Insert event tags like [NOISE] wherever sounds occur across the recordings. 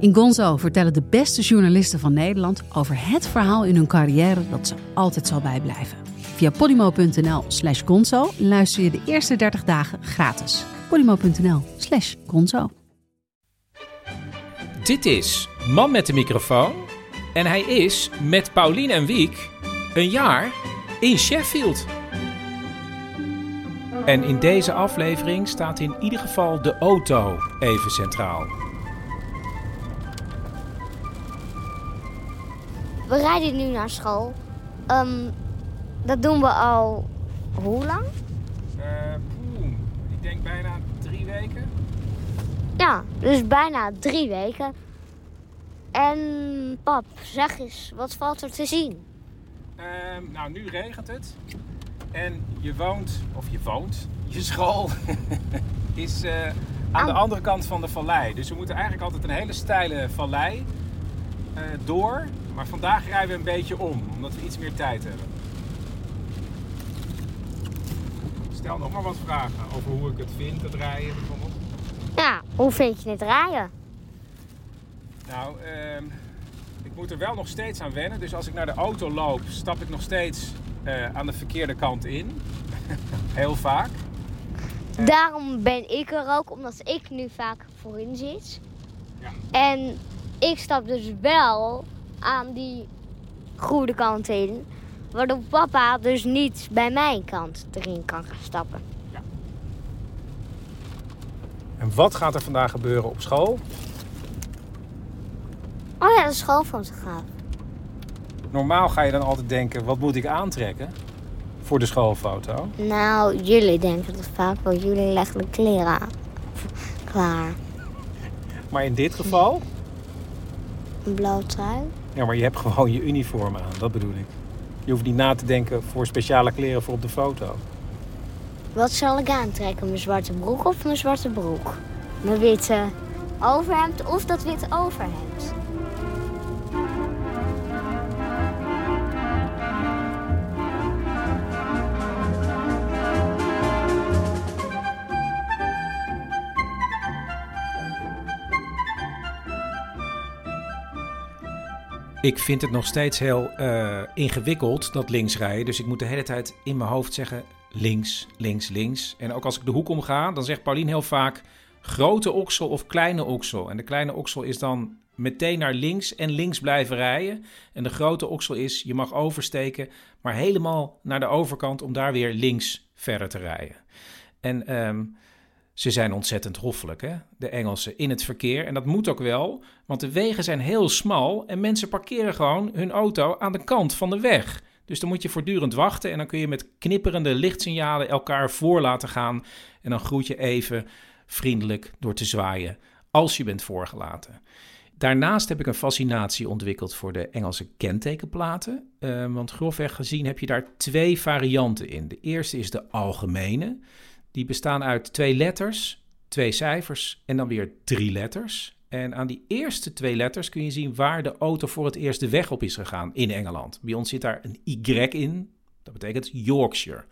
In Gonzo vertellen de beste journalisten van Nederland over het verhaal in hun carrière dat ze altijd zal bijblijven. Via polymo.nl slash gonzo luister je de eerste 30 dagen gratis. polymo.nl slash gonzo. Dit is Man met de microfoon en hij is met Paulien en Wiek een jaar in Sheffield. En in deze aflevering staat in ieder geval de auto even centraal. We rijden nu naar school. Um, dat doen we al hoe lang? Uh, poeh, ik denk bijna drie weken. Ja, dus bijna drie weken. En pap, zeg eens, wat valt er te zien? Uh, nou, nu regent het. En je woont, of je woont, je school [LAUGHS] is uh, aan, aan de andere kant van de vallei. Dus we moeten eigenlijk altijd een hele steile vallei uh, door. Maar vandaag rijden we een beetje om, omdat we iets meer tijd hebben. Stel nog maar wat vragen over hoe ik het vind, het rijden bijvoorbeeld. Ja, hoe vind je het rijden? Nou, uh, ik moet er wel nog steeds aan wennen. Dus als ik naar de auto loop, stap ik nog steeds uh, aan de verkeerde kant in. [LAUGHS] Heel vaak. Daarom ben ik er ook, omdat ik nu vaak voorin zit. Ja. En ik stap dus wel aan die goede kant in. Waardoor papa dus niet bij mijn kant erin kan gaan stappen. Ja. En wat gaat er vandaag gebeuren op school? Oh ja, de schoolfotograaf. Normaal ga je dan altijd denken, wat moet ik aantrekken voor de schoolfoto? Nou, jullie denken dat vaak wel. Jullie leggen de kleren aan. Klaar. Maar in dit geval? Een blauw trui. Ja, maar je hebt gewoon je uniform aan, dat bedoel ik. Je hoeft niet na te denken voor speciale kleren voor op de foto. Wat zal ik aantrekken? Mijn zwarte broek of mijn zwarte broek? Mijn witte overhemd of dat witte overhemd? Ik vind het nog steeds heel uh, ingewikkeld, dat linksrijden. Dus ik moet de hele tijd in mijn hoofd zeggen links, links, links. En ook als ik de hoek omga, dan zegt Paulien heel vaak grote oksel of kleine oksel. En de kleine oksel is dan meteen naar links en links blijven rijden. En de grote oksel is, je mag oversteken, maar helemaal naar de overkant om daar weer links verder te rijden. En um, ze zijn ontzettend hoffelijk, hè? de Engelsen, in het verkeer. En dat moet ook wel, want de wegen zijn heel smal en mensen parkeren gewoon hun auto aan de kant van de weg. Dus dan moet je voortdurend wachten en dan kun je met knipperende lichtsignalen elkaar voor laten gaan. En dan groet je even vriendelijk door te zwaaien als je bent voorgelaten. Daarnaast heb ik een fascinatie ontwikkeld voor de Engelse kentekenplaten. Uh, want grofweg gezien heb je daar twee varianten in. De eerste is de algemene. Die bestaan uit twee letters, twee cijfers en dan weer drie letters. En aan die eerste twee letters kun je zien waar de auto voor het eerst de weg op is gegaan in Engeland. Bij ons zit daar een Y in, dat betekent Yorkshire.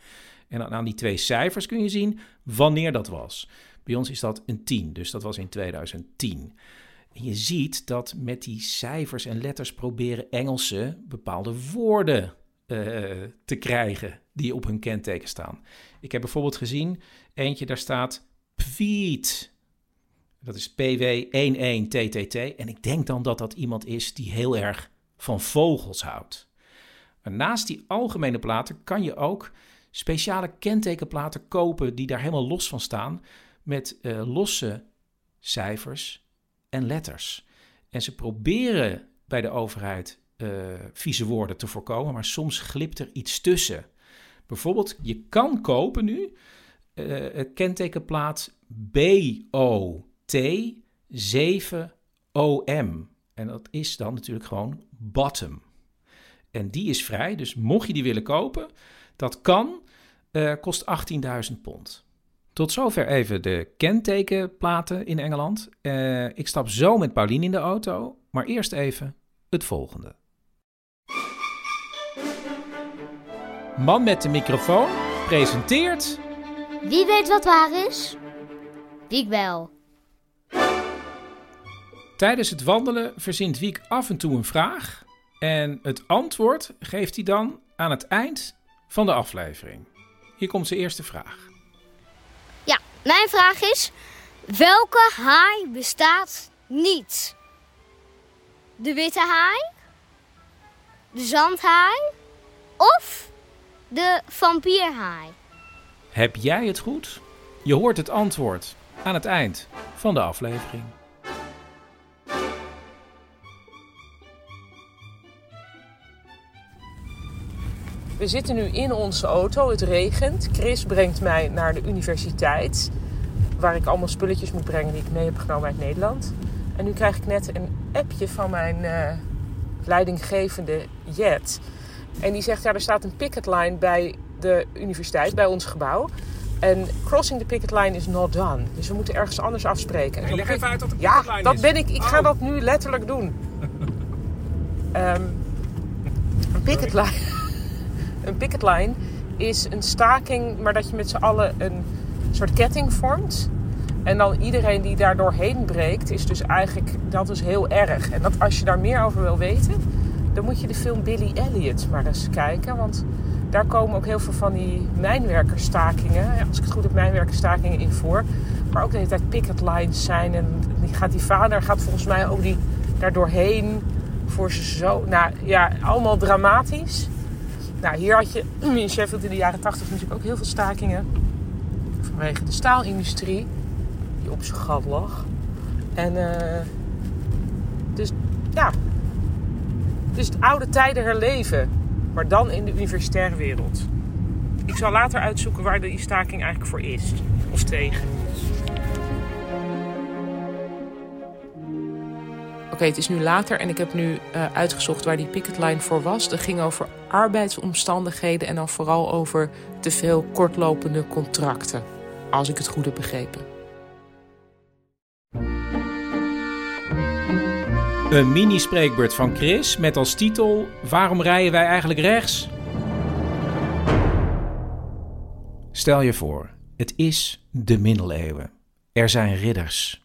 En aan die twee cijfers kun je zien wanneer dat was. Bij ons is dat een 10, dus dat was in 2010. En je ziet dat met die cijfers en letters proberen Engelsen bepaalde woorden te krijgen die op hun kenteken staan. Ik heb bijvoorbeeld gezien eentje, daar staat Pweet. Dat is PW11TTT. En ik denk dan dat dat iemand is die heel erg van vogels houdt. Maar naast die algemene platen kan je ook speciale kentekenplaten kopen die daar helemaal los van staan. Met uh, losse cijfers en letters. En ze proberen bij de overheid vieze woorden te voorkomen, maar soms glipt er iets tussen. Bijvoorbeeld, je kan kopen nu uh, kentekenplaat BOT 7 OM. En dat is dan natuurlijk gewoon bottom. En die is vrij, dus mocht je die willen kopen, dat kan, uh, kost 18.000 pond. Tot zover even de kentekenplaten in Engeland. Ik stap zo met Pauline in de auto, maar eerst even het volgende. Man met de microfoon presenteert. Wie weet wat waar is? Wiek wel. Tijdens het wandelen verzint Wiek af en toe een vraag. En het antwoord geeft hij dan aan het eind van de aflevering. Hier komt zijn eerste vraag. Ja, mijn vraag is: welke haai bestaat niet? De witte haai? De zandhaai? Of de vampierhaai? Heb jij het goed? Je hoort het antwoord aan het eind van de aflevering. We zitten nu in onze auto, het regent. Chris brengt mij naar de universiteit, waar ik allemaal spulletjes moet brengen die ik mee heb genomen uit Nederland. En nu krijg ik net een appje van mijn uh, leidinggevende Jet. En die zegt, ja, er staat een picketline bij de universiteit, bij ons gebouw. En crossing the picket line is not done. Dus we moeten ergens anders afspreken. En leg even uit wat de picket line is. Ja, dat ben ik. Ik ga oh. dat nu letterlijk doen. um, [LAUGHS] een picket line. [LAUGHS] een picket line is een staking, maar dat je met z'n allen een soort ketting vormt. En dan iedereen die daar doorheen breekt, is dus eigenlijk, dat is heel erg. En dat als je daar meer over wil weten, dan moet je de film Billy Elliot maar eens kijken. Want daar komen ook heel veel van die mijnwerkerstakingen, als ik het goed heb, mijnwerkerstakingen in voor. Maar ook de hele tijd picket lines zijn. En die, gaat die vader gaat volgens mij ook die daar doorheen voor ze zo. Nou ja, allemaal dramatisch. Nou, hier had je [CLEARS THROAT] in Sheffield in de jaren 80 natuurlijk ook heel veel stakingen. Vanwege de staalindustrie, die op zijn gat lag. En uh, dus ja, dus het oude tijden herleven, maar dan in de universitaire wereld. Ik zal later uitzoeken waar die staking eigenlijk voor is of tegen. Oké, het is nu later en ik heb nu uh, uitgezocht waar die picketline voor was. Dat ging over arbeidsomstandigheden en dan vooral over te veel kortlopende contracten. Als ik het goed heb begrepen. Een mini-spreekbeurt van Chris met als titel: Waarom rijden wij eigenlijk rechts? Stel je voor, het is de middeleeuwen. Er zijn ridders.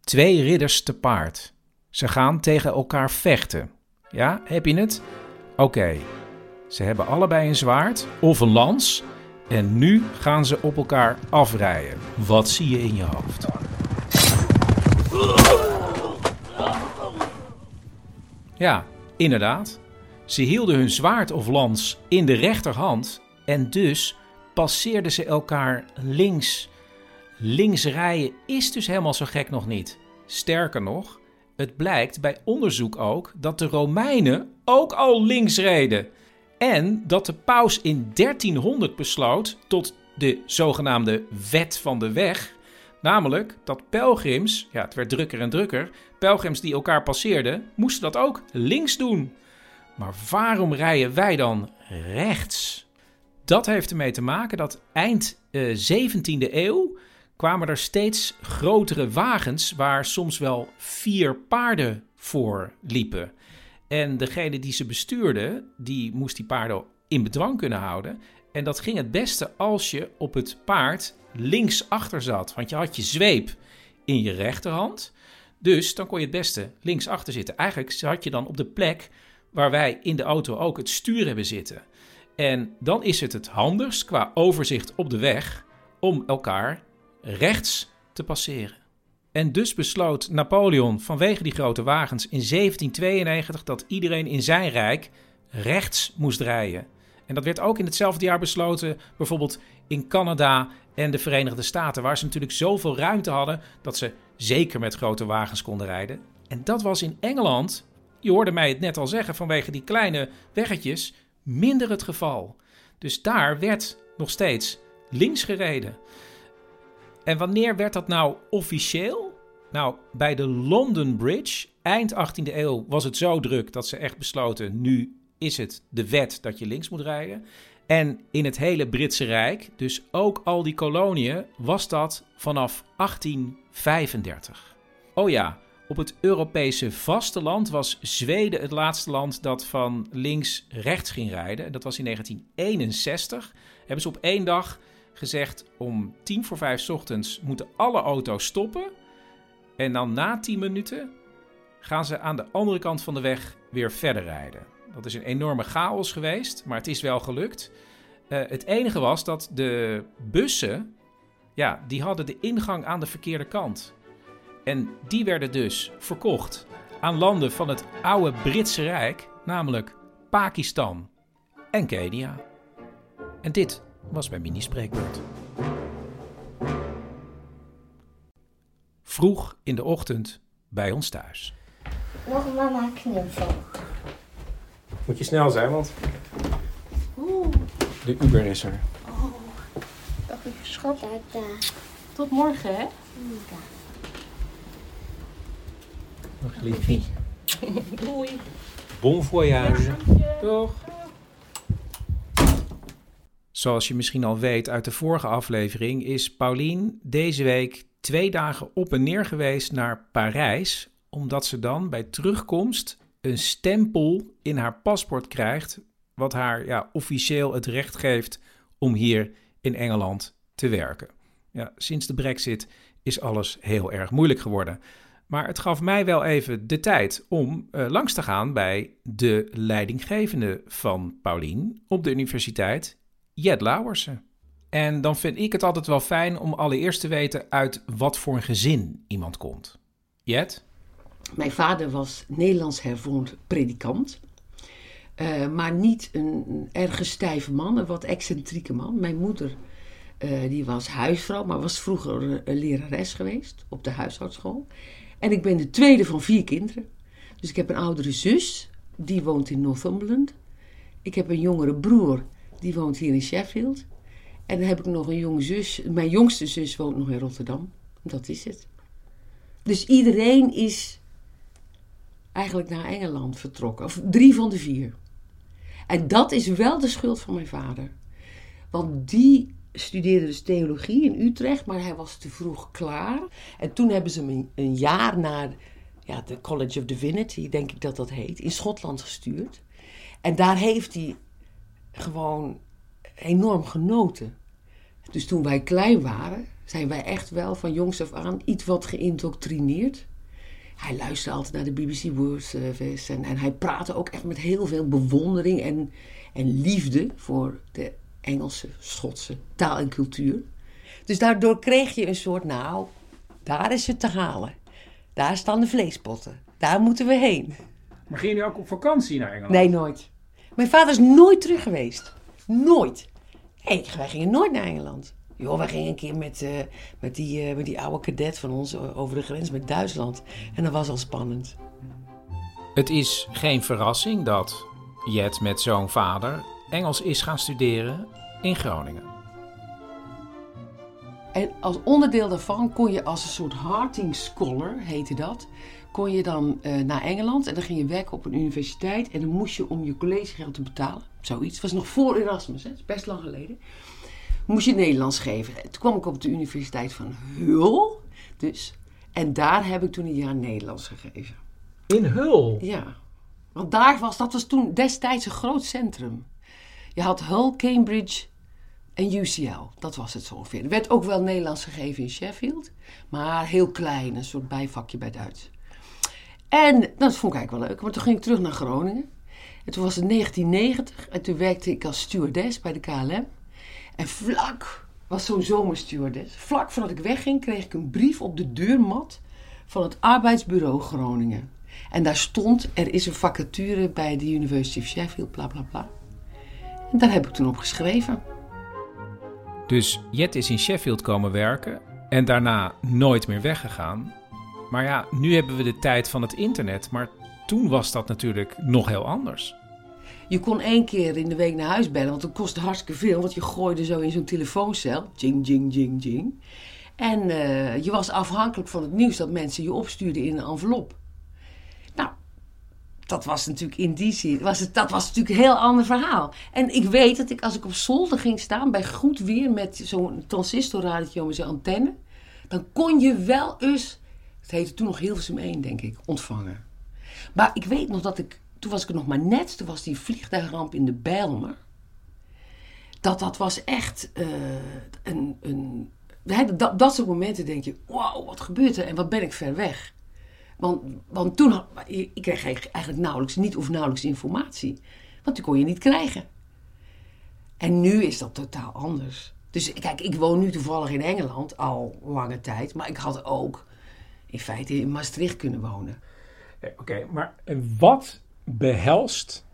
Twee ridders te paard. Ze gaan tegen elkaar vechten. Ja, heb je het? Oké. Ze hebben allebei een zwaard of een lans. En nu gaan ze op elkaar afrijden. Wat zie je in je hoofd? Ja, inderdaad. Ze hielden hun zwaard of lans in de rechterhand en dus passeerden ze elkaar links. Links rijden is dus helemaal zo gek nog niet. Sterker nog, het blijkt bij onderzoek ook dat de Romeinen ook al links reden. En dat de paus in 1300 besloot tot de zogenaamde wet van de weg. Namelijk dat pelgrims, ja het werd drukker en drukker, pelgrims die elkaar passeerden, moesten dat ook links doen. Maar waarom rijden wij dan rechts? Dat heeft ermee te maken dat eind eh, 17e eeuw kwamen er steeds grotere wagens waar soms wel vier paarden voor liepen. En degene die ze bestuurde, die moest die paarden in bedwang kunnen houden. En dat ging het beste als je op het paard links achter zat. Want je had je zweep in je rechterhand. Dus dan kon je het beste links achter zitten. Eigenlijk zat je dan op de plek waar wij in de auto ook het stuur hebben zitten. En dan is het het handigst qua overzicht op de weg om elkaar rechts te passeren. En dus besloot Napoleon vanwege die grote wagens in 1792 dat iedereen in zijn rijk rechts moest rijden. En dat werd ook in hetzelfde jaar besloten, bijvoorbeeld in Canada en de Verenigde Staten, waar ze natuurlijk zoveel ruimte hadden dat ze zeker met grote wagens konden rijden. En dat was in Engeland, je hoorde mij het net al zeggen, vanwege die kleine weggetjes, minder het geval. Dus daar werd nog steeds links gereden. En wanneer werd dat nou officieel? Nou, bij de London Bridge, eind 18e eeuw, was het zo druk dat ze echt besloten: nu is het de wet dat je links moet rijden. En in het hele Britse Rijk, dus ook al die koloniën, was dat vanaf 1835. Oh ja, op het Europese vasteland was Zweden het laatste land dat van links rechts ging rijden. Dat was in 1961. Hebben ze op één dag gezegd om tien voor vijf ochtends moeten alle auto's stoppen. En dan na 10 minuten gaan ze aan de andere kant van de weg weer verder rijden. Dat is een enorme chaos geweest, maar het is wel gelukt. Uh, het enige was dat de bussen, ja, die hadden de ingang aan de verkeerde kant. En die werden dus verkocht aan landen van het oude Britse Rijk, namelijk Pakistan en Kenia. En dit was mijn mini-spreekbeurt. Vroeg in de ochtend bij ons thuis. Nog mama knuffel. Moet je snel zijn, want de Uber is er. Oh, dag lieve schat. Tot morgen, hè? Dag liefie. [LAUGHS] Doei. Bon voyage. Toch? Zoals je misschien al weet uit de vorige aflevering, is Paulien deze week twee dagen op en neer geweest naar Parijs, omdat ze dan bij terugkomst een stempel in haar paspoort krijgt, wat haar ja, officieel het recht geeft om hier in Engeland te werken. Ja, sinds de Brexit is alles heel erg moeilijk geworden. Maar het gaf mij wel even de tijd om uh, langs te gaan bij de leidinggevende van Paulien op de universiteit, Jet Lauwersen. En dan vind ik het altijd wel fijn om allereerst te weten uit wat voor een gezin iemand komt. Jet? Mijn vader was Nederlands hervormd predikant. Uh, maar niet een erg stijve man, een wat excentrieke man. Mijn moeder uh, die was huisvrouw, maar was vroeger een lerares geweest op de huishoudschool. En ik ben de tweede van vier kinderen. Dus ik heb een oudere zus, die woont in Northumberland. Ik heb een jongere broer, die woont hier in Sheffield. En dan heb ik nog een jonge zus. Mijn jongste zus woont nog in Rotterdam. Dat is het. Dus iedereen is eigenlijk naar Engeland vertrokken. Of drie van de vier. En dat is wel de schuld van mijn vader. Want die studeerde dus theologie in Utrecht, maar hij was te vroeg klaar. En toen hebben ze hem een jaar naar ja, de College of Divinity, denk ik dat dat heet, in Schotland gestuurd. En daar heeft hij gewoon enorm genoten. Dus toen wij klein waren, zijn wij echt wel van jongs af aan iets wat geïndoctrineerd. Hij luisterde altijd naar de BBC World Service en, en hij praatte ook echt met heel veel bewondering en, en liefde voor de Engelse, Schotse taal en cultuur. Dus daardoor kreeg je een soort, nou, daar is het te halen. Daar staan de vleespotten. Daar moeten we heen. Maar gingen jullie ook op vakantie naar Engeland? Nee, nooit. Mijn vader is nooit terug geweest. Nooit. Hey, wij gingen nooit naar Engeland. Joh, wij gingen een keer met, uh, met, die, uh, met die oude cadet van ons over de grens met Duitsland. En dat was al spannend. Het is geen verrassing dat Jet met zo'n vader Engels is gaan studeren in Groningen. En als onderdeel daarvan kon je als een soort Harting Scholar, heette dat, kon je dan uh, naar Engeland en dan ging je werken op een universiteit en dan moest je om je collegegeld te betalen, zoiets, het was nog voor Erasmus, hè? dat is best lang geleden, moest je Nederlands geven. Toen kwam ik op de universiteit van Hul, dus, en daar heb ik toen een jaar Nederlands gegeven. In Hul? Ja, want daar was, dat was toen destijds een groot centrum. Je had Hull, Cambridge en UCL. Dat was het zo ongeveer. Er werd ook wel Nederlands gegeven in Sheffield. Maar heel klein, een soort bijvakje bij Duits. En dat vond ik eigenlijk wel leuk. Maar toen ging ik terug naar Groningen. En toen was het 1990. En toen werkte ik als stewardess bij de KLM. En vlak was zo'n zomerstewardess. Vlak voordat ik wegging kreeg ik een brief op de deurmat van het arbeidsbureau Groningen. En daar stond, er is een vacature bij de University of Sheffield, bla bla bla. En daar heb ik toen op geschreven. Dus Jet is in Sheffield komen werken en daarna nooit meer weggegaan. Maar ja, nu hebben we de tijd van het internet, maar toen was dat natuurlijk nog heel anders. Je kon één keer in de week naar huis bellen, want dat kostte hartstikke veel. Want je gooide zo in zo'n telefooncel, jing, jing, jing, jing. En eh, je was afhankelijk van het nieuws dat mensen je opstuurden in een envelop. Nou, dat was natuurlijk in die zin, was het, dat was natuurlijk een heel ander verhaal. En ik weet dat ik als ik op zolder ging staan bij goed weer met zo'n transistorradertje om zijn antenne, dan kon je wel eens, het heette toen nog Hilversum 1 denk ik, ontvangen. Maar ik weet nog dat ik, toen was ik nog maar net, toen was die vliegtuigramp in de Bijlmer. Dat dat was echt uh, een, een dat, dat soort momenten denk je, wow, wat gebeurt er en wat ben ik ver weg. Want, want toen, ik kreeg eigenlijk nauwelijks, niet of nauwelijks informatie. Want die kon je niet krijgen. En nu is dat totaal anders. Dus kijk, ik woon nu toevallig in Engeland al lange tijd. Maar ik had ook in feite in Maastricht kunnen wonen. Oké, maar wat behelst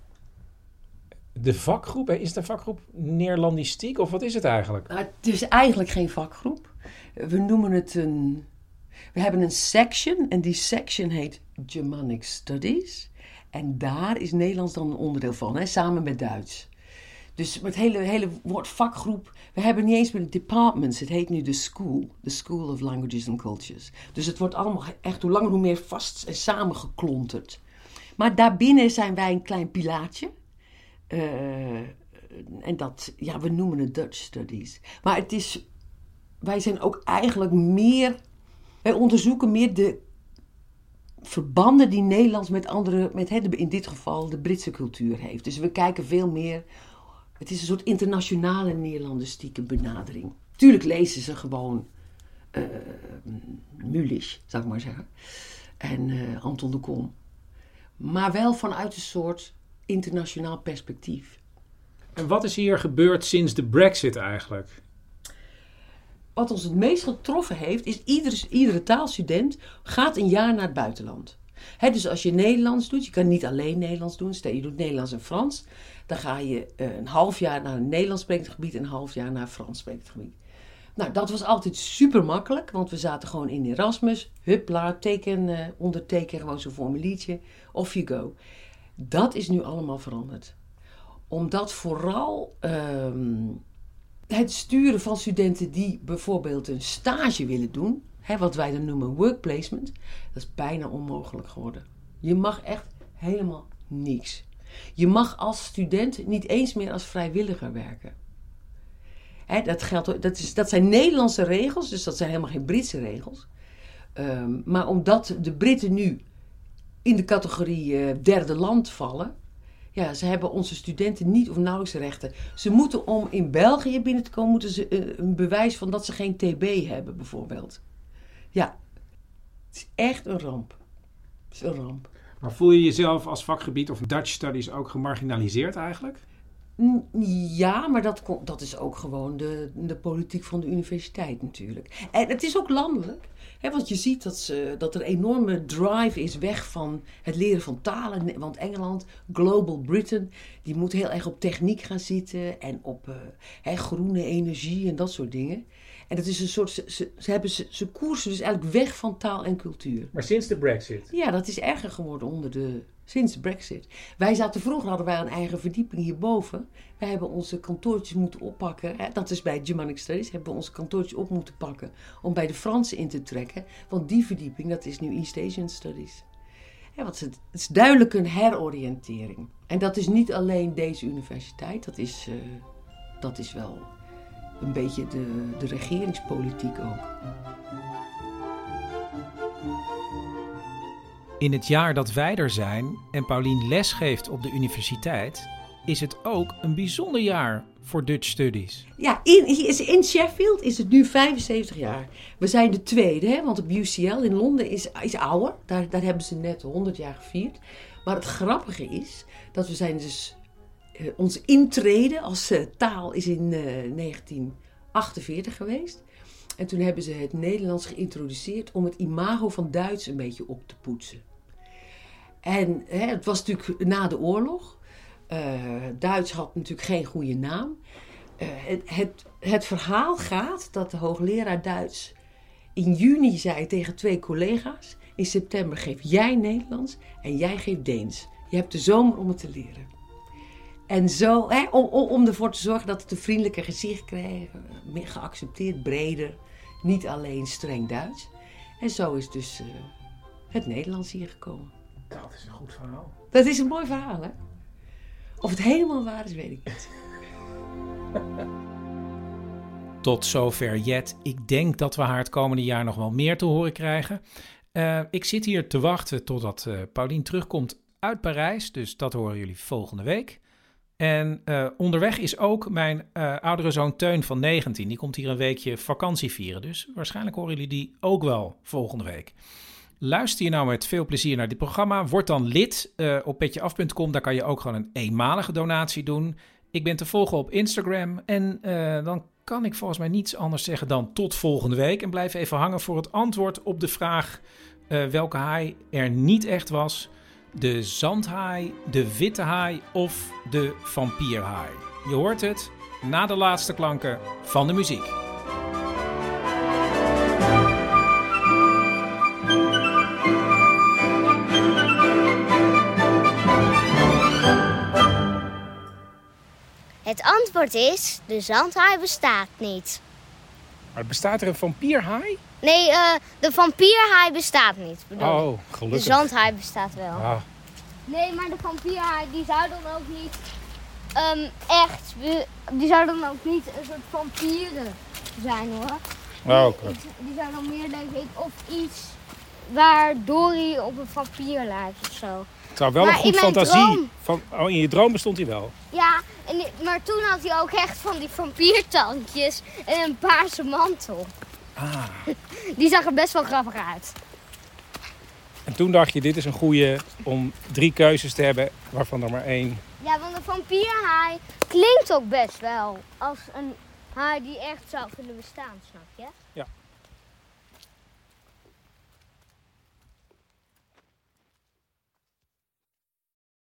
de vakgroep? Is de vakgroep Neerlandistiek of wat is het eigenlijk? Nou, het is eigenlijk geen vakgroep. We noemen het een. We hebben een section en die section heet Germanic Studies. En daar is Nederlands dan een onderdeel van, hè, samen met Duits. Dus het hele, hele woord vakgroep, we hebben niet eens meer departments. Het heet nu de school, the School of Languages and Cultures. Dus het wordt allemaal echt hoe langer hoe meer vast en samengeklonterd. Maar daarbinnen zijn wij een klein pilaatje. Uh, en dat, ja, we noemen het Dutch Studies. Maar het is, wij zijn ook eigenlijk meer, wij onderzoeken meer de verbanden die Nederlands met andere, met in dit geval de Britse cultuur heeft. Dus we kijken veel meer, het is een soort internationale Nederlandistieke benadering. Tuurlijk lezen ze gewoon uh, Mulisch, zou ik maar zeggen. En uh, Anton de Kom. Maar wel vanuit een soort internationaal perspectief. En wat is hier gebeurd sinds de Brexit eigenlijk? Wat ons het meest getroffen heeft, is iedere, iedere taalstudent gaat een jaar naar het buitenland. dus als je Nederlands doet, je kan niet alleen Nederlands doen, stel je doet Nederlands en Frans, dan ga je eh, een half jaar naar een Nederlands sprekend gebied en een half jaar naar een Frans sprekend gebied. Nou, dat was altijd super makkelijk, want we zaten gewoon in Erasmus. Hup, teken, uh, onderteken gewoon zo'n formuliertje. Off you go. Dat is nu allemaal veranderd. Omdat vooral ehm, het sturen van studenten die bijvoorbeeld een stage willen doen, hè, wat wij dan noemen work placement, dat is bijna onmogelijk geworden. Je mag echt helemaal niks. Je mag als student niet eens meer als vrijwilliger werken. Dat, geldt, dat, is, dat zijn Nederlandse regels, dus dat zijn helemaal geen Britse regels. Um, maar omdat de Britten nu in de categorie uh, derde land vallen. Ja, ze hebben onze studenten niet of nauwelijks rechten. Ze moeten om in België binnen te komen, moeten ze uh, een bewijs van dat ze geen TB hebben, bijvoorbeeld. Ja, het is echt een ramp. Is een ramp. Maar voel je jezelf als vakgebied of Dutch Studies ook gemarginaliseerd eigenlijk? Ja, maar dat, dat is ook gewoon de, de politiek van de universiteit natuurlijk. En het is ook landelijk want je ziet dat, ze, dat er een enorme drive is weg van het leren van talen. Want Engeland, Global Britain, die moet heel erg op techniek gaan zitten en op uh, groene energie en dat soort dingen. En dat is een soort, ze, ze, hebben, ze, ze koersen dus eigenlijk weg van taal en cultuur. Maar sinds de brexit? Ja, dat is erger geworden onder de, sinds de brexit. Wij zaten vroeger, hadden wij een eigen verdieping hierboven. Wij hebben onze kantoortjes moeten oppakken. Hè, dat is bij Germanic Studies, hebben we onze kantoortjes op moeten pakken. Om bij de Fransen in te trekken. Want die verdieping, dat is nu East Asian Studies. Ja, wat het, is duidelijk een heroriëntering. En dat is niet alleen deze universiteit, dat is, uh, dat is wel een beetje de, de regeringspolitiek ook. In het jaar dat wij er zijn en Paulien lesgeeft op de universiteit, is het ook een bijzonder jaar voor Dutch Studies. Ja, in, in Sheffield is het nu 75 jaar. We zijn de tweede, hè, want op UCL in Londen is, is ouder. Daar, daar hebben ze net 100 jaar gevierd. Maar het grappige is dat we zijn dus uh, onze intrede als uh, taal is in uh, 1948 geweest. En toen hebben ze het Nederlands geïntroduceerd om het imago van Duits een beetje op te poetsen. En hè, het was natuurlijk na de oorlog. Duits had natuurlijk geen goede naam. Het, het, het verhaal gaat dat de hoogleraar Duits in juni zei tegen twee collega's: In september geef jij Nederlands en jij geeft Deens. Je hebt de zomer om het te leren. En zo, hè, om, om, ervoor te zorgen dat het een vriendelijker gezicht kreeg, meer geaccepteerd, breder. niet alleen streng Duits. En zo is dus eh, het Nederlands hier gekomen. Dat is een goed verhaal. Dat is een mooi verhaal, hè? Of het helemaal waar is, weet ik niet. [LAUGHS] Tot zover Jet. Ik denk dat we haar het komende jaar nog wel meer te horen krijgen. Uh, ik zit hier te wachten totdat uh, Paulien terugkomt uit Parijs. Dus dat horen jullie volgende week. En uh, onderweg is ook mijn oudere zoon Teun van 19. Die komt hier een weekje vakantie vieren. Dus waarschijnlijk horen jullie die ook wel volgende week. Luister je nou met veel plezier naar dit programma? Word dan lid op petjeaf.com. Daar kan je ook gewoon een eenmalige donatie doen. Ik ben te volgen op Instagram. En dan kan ik volgens mij niets anders zeggen dan tot volgende week. En blijf even hangen voor het antwoord op de vraag welke haai er niet echt was. De zandhaai, de witte haai of de vampierhaai. Je hoort het na de laatste klanken van de muziek. Het antwoord is, de zandhaai bestaat niet. Maar bestaat er een vampierhaai? Nee, uh, de vampierhaai bestaat niet. Bedoel oh, gelukkig. De zandhaai bestaat wel. Ah. Nee, maar de vampierhaai die zou dan ook niet um, echt, die zou dan ook niet een soort vampieren zijn hoor. Oh, okay. die, die zou dan meer denk ik of iets waar Dory op een vampier lijkt of zo. Het zou wel maar een goed fantasie. Droom, van, oh, in je droom bestond hij wel. ja, en, maar toen had hij ook echt van die vampiertandjes en een paarse mantel. Ah. [LAUGHS] Die zag er best wel grappig uit. En toen dacht je, dit is een goeie om drie keuzes te hebben, waarvan er maar één. Ja, want een vampierhaai klinkt ook best wel als een haai die echt zou kunnen bestaan, snap je?